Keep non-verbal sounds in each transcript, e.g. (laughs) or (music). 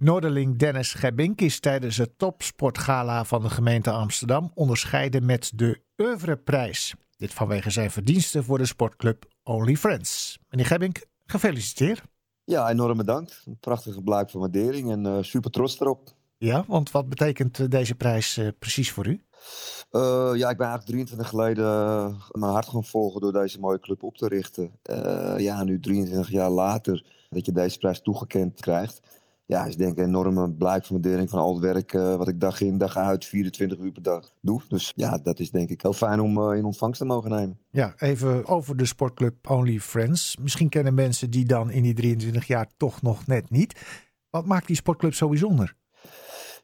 Noorderling Dennis Gebbink is tijdens het topsportgala van de gemeente Amsterdam onderscheiden met de Oeuvreprijs. Dit vanwege zijn verdiensten voor de sportclub Only Friends. Meneer Gebbink, gefeliciteerd. Ja, enorm bedankt. Een prachtige blijk van waardering en uh, super trots erop. Ja, want wat betekent deze prijs uh, precies voor u? Uh, ja, ik ben eigenlijk 23 geleden mijn hart gaan volgen door deze mooie club op te richten. ja, nu 23 jaar later dat je deze prijs toegekend krijgt ja, is denk ik een enorme blijk van waardering van al het werk uh, wat ik dag in, dag uit, 24 uur per dag doe. Dus ja, dat is denk ik heel fijn om uh, in ontvangst te mogen nemen. Ja, even over de sportclub Only Friends. Misschien kennen mensen die dan in die 23 jaar toch nog net niet. Wat maakt die sportclub zo bijzonder?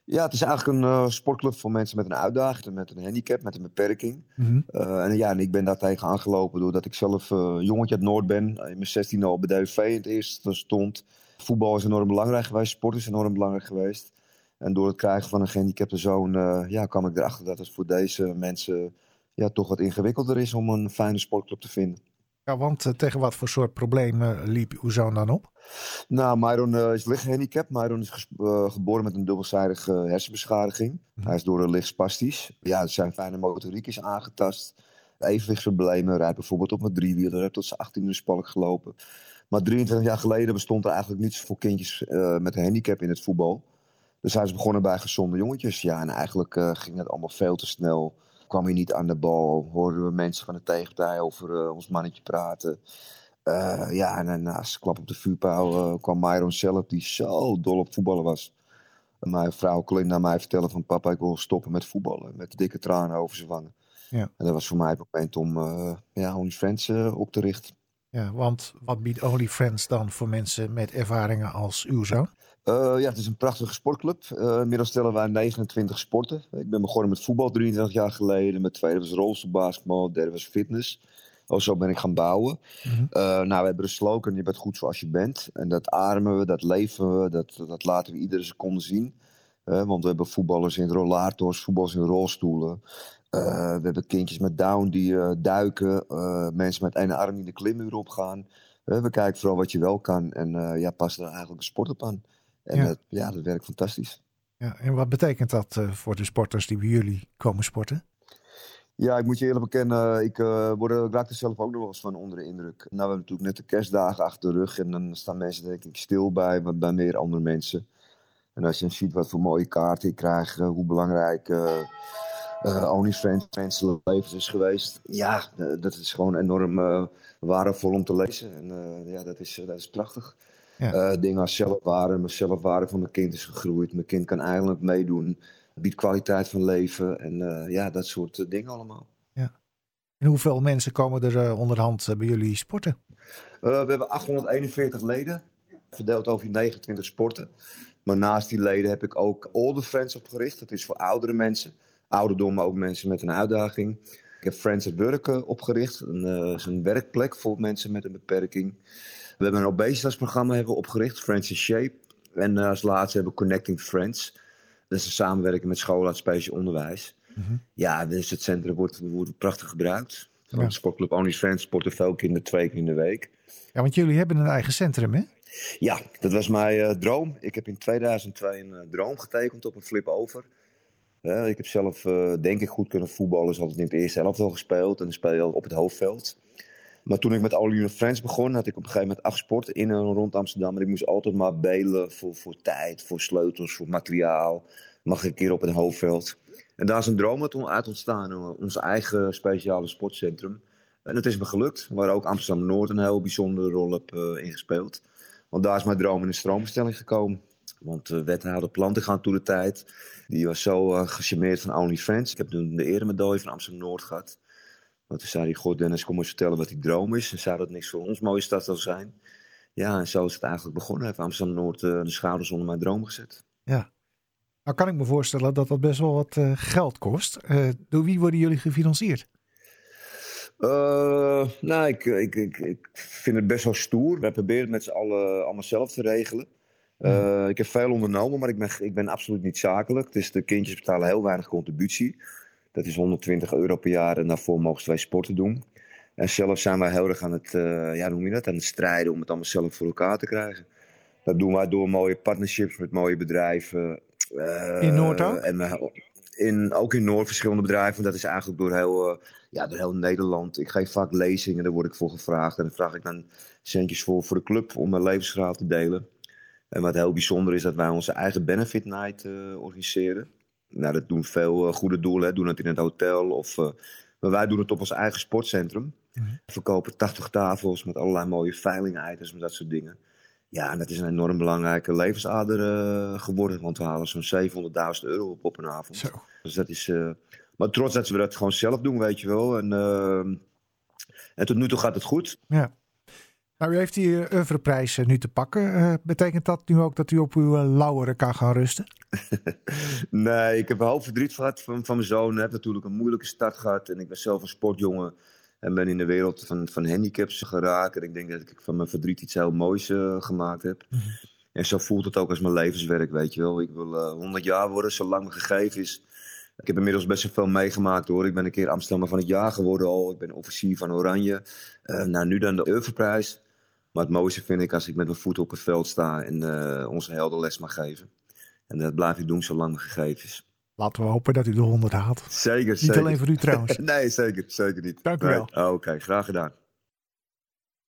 Ja, het is eigenlijk een uh, sportclub voor mensen met een uitdaging, met een handicap, met een beperking. Mm -hmm. uh, en ja, en ik ben daar tegen aangelopen doordat ik zelf uh, jongetje uit Noord ben. In mijn 16 al bij DVV in het eerste stond. Voetbal is enorm belangrijk geweest, sport is enorm belangrijk geweest. En door het krijgen van een gehandicapte zoon ja, kwam ik erachter dat het voor deze mensen ja, toch wat ingewikkelder is om een fijne sportclub te vinden. Ja, want uh, tegen wat voor soort problemen liep uw zoon dan op? Nou, Myron uh, is licht gehandicapt. Myron is uh, geboren met een dubbelzijdige hersenbeschadiging. Mm. Hij is door een licht spastisch. Ja, zijn fijne motoriek is aangetast. Evenwichtsproblemen. Rijdt bijvoorbeeld op met driewieler. Heeft tot zijn 18 uur spalk gelopen. Maar 23 jaar geleden bestond er eigenlijk niets voor kindjes met een handicap in het voetbal. Dus hij is begonnen bij gezonde jongetjes. Ja, en eigenlijk ging het allemaal veel te snel kwam hij niet aan de bal. Hoorden we mensen van de tegenpartij over uh, ons mannetje praten. Ja, en naast klap op de vuurpijl kwam Myron zelf, die zo dol op voetballen was. Mijn vrouw kon naar mij vertellen van papa, ik wil stoppen met voetballen. Met dikke tranen over zijn wangen. Ja. En dat was voor mij het moment om ja, OnlyFriends op te richten. Ja, want wat biedt OnlyFriends dan voor mensen met ervaringen als uw zoon? Uh, ja, het is een prachtige sportclub. Uh, inmiddels stellen wij 29 sporten. Ik ben begonnen met voetbal 23 jaar geleden. Mijn tweede was rolstoelbasketbal, derde was fitness. Oh, zo ben ik gaan bouwen. Mm -hmm. uh, nou, we hebben een slogan, je bent goed zoals je bent. En dat ademen we, dat leven we, dat, dat laten we iedere seconde zien. want we hebben voetballers in rollators, voetballers in rolstoelen. We hebben kindjes met down die duiken. mensen met één arm die de klimmuur opgaan. we kijken vooral wat je wel kan. En ja, passen er eigenlijk een sport op aan. En ja. Dat, ja, dat werkt fantastisch. Ja, en wat betekent dat voor de sporters die bij jullie komen sporten? Ja, ik moet je eerlijk bekennen, ik, uh, word, ik raak er zelf ook nog wel eens van onder de indruk. Nou, we hebben natuurlijk net de kerstdagen achter de rug en dan staan mensen denk ik stil bij, bij meer andere mensen. En als je dan ziet wat voor mooie kaarten ik krijg, uh, hoe belangrijk uh, uh, OnlyFans mensen leven is geweest. Ja, dat is gewoon enorm waardevol om te lezen. En ja, dat is, dat is prachtig. Ja. Dingen als zelfwaarde. Mijn zelfwaarde van mijn kind is gegroeid. Mijn kind kan eigenlijk meedoen. Biedt kwaliteit van leven. En ja, dat soort dingen allemaal. Ja. En hoeveel mensen komen er onderhand bij jullie sporten? we hebben 841 leden. Verdeeld over 29 sporten. Maar naast die leden heb ik ook Older Friends opgericht. Dat is voor oudere mensen. Ouderdom, maar ook mensen met een uitdaging. Ik heb Friends at Work opgericht. Een, een werkplek voor mensen met een beperking. We hebben een obesitasprogramma hebben we opgericht, Friends in Shape. En uh, als laatste hebben we Connecting Friends. Dat is een samenwerking met scholen uit speciaal onderwijs. Mm -hmm. Ja, dus het centrum wordt, wordt prachtig gebruikt. Van ja. Sportclub Only Friends sporten veel kinderen twee keer in de week. Ja, want jullie hebben een eigen centrum, hè? Ja, dat was mijn uh, droom. Ik heb in 2002 een uh, droom getekend op een flip Uh, ik heb zelf, denk ik, goed kunnen voetballen. Dus altijd in het eerste elftal gespeeld. En dan op het hoofdveld. Maar toen ik met All Friends begon, had ik op een gegeven moment acht sporten in en rond Amsterdam. En ik moest altijd maar belen voor, voor tijd, voor sleutels, voor materiaal. Mag ik een keer op het hoofdveld. En daar is een droom uit ontstaan, eh, ons eigen speciale sportcentrum. En het is me gelukt, waar ook Amsterdam-Noord een heel bijzondere rol heb uh, ingespeeld. Want daar is mijn droom in de stroombestelling gekomen. Want uh, wethouder Plantengaan toen de tijd, die was zo uh, gecharmeerd van OnlyFans. Ik heb toen de eremedaille van Amsterdam-Noord gehad. Want toen zei hij, god Dennis, kom eens vertellen wat die droom is. En zou dat niks voor ons mooie stad zal zijn? Ja, en zo is het eigenlijk begonnen. Heeft Amsterdam-Noord uh, de schouders onder mijn droom gezet. Ja. Nou kan ik me voorstellen dat dat best wel wat uh, geld kost. Door wie worden jullie gefinancierd? nou, ik, ik, ik, ik, vind het best wel stoer. Wij proberen het met z'n allen allemaal zelf te regelen. Mm. Ik heb veel ondernomen, maar ik ben, ik ben absoluut niet zakelijk. Dus de kindjes betalen heel weinig contributie. Dat is 120 euro per jaar en daarvoor mogen wij sporten doen. En zelf zijn wij heel erg aan het, uh, ja, noem je dat, aan het strijden om het allemaal zelf voor elkaar te krijgen. Dat doen wij door mooie partnerships met mooie bedrijven. Uh, in Noord ook? En, in, ook in Noord verschillende bedrijven. Dat is eigenlijk door heel, ja, door heel Nederland. Ik geef vaak lezingen, daar word ik voor gevraagd. En dan vraag ik dan centjes voor, voor de club om mijn levensverhaal te delen. En wat heel bijzonder is, dat wij onze eigen benefit night organiseren. Nou, dat doen veel goede doelen. Hè. Doen het in het hotel of maar wij doen het op ons eigen sportcentrum. Mhm. Verkopen 80 tafels met allerlei mooie veiling-items en dat soort dingen. Ja, en dat is een enorm belangrijke levensader geworden. Want we halen zo'n 700.000 euro op op een avond. Zo. Dus dat is. Maar trots dat we dat gewoon zelf doen, weet je wel. En, uh, en tot nu toe gaat het goed. Ja. Nou, u heeft die oeuvreprijs nu te pakken. betekent dat nu ook dat u op uw lauweren kan gaan rusten? (laughs) nee, ik heb een hoop verdriet gehad van, van mijn zoon. Ik heb natuurlijk een moeilijke start gehad. En ik ben zelf een sportjongen. En ben in de wereld van, van handicaps geraakt. En ik denk dat ik van mijn verdriet iets heel moois uh, gemaakt heb. Mhm. En zo voelt het ook als mijn levenswerk, weet je wel. Ik wil uh, eh, 100 jaar worden, zolang me gegeven is. Ik heb inmiddels best wel veel meegemaakt hoor. Ik ben een keer Amsterdammer van het jaar geworden al. Ik ben officier van Oranje. Uh, nou, nu dan de Europrijs. Maar het mooiste vind ik als ik met mijn voeten op het veld sta en onze helden les mag geven. En dat blijf ik doen zolang me gegeven is. Laten we hopen dat u de 100 haalt. Zeker, Niet zeker. alleen voor u trouwens. (laughs) nee, zeker, zeker niet. Dank u wel. Oh, oké, graag gedaan.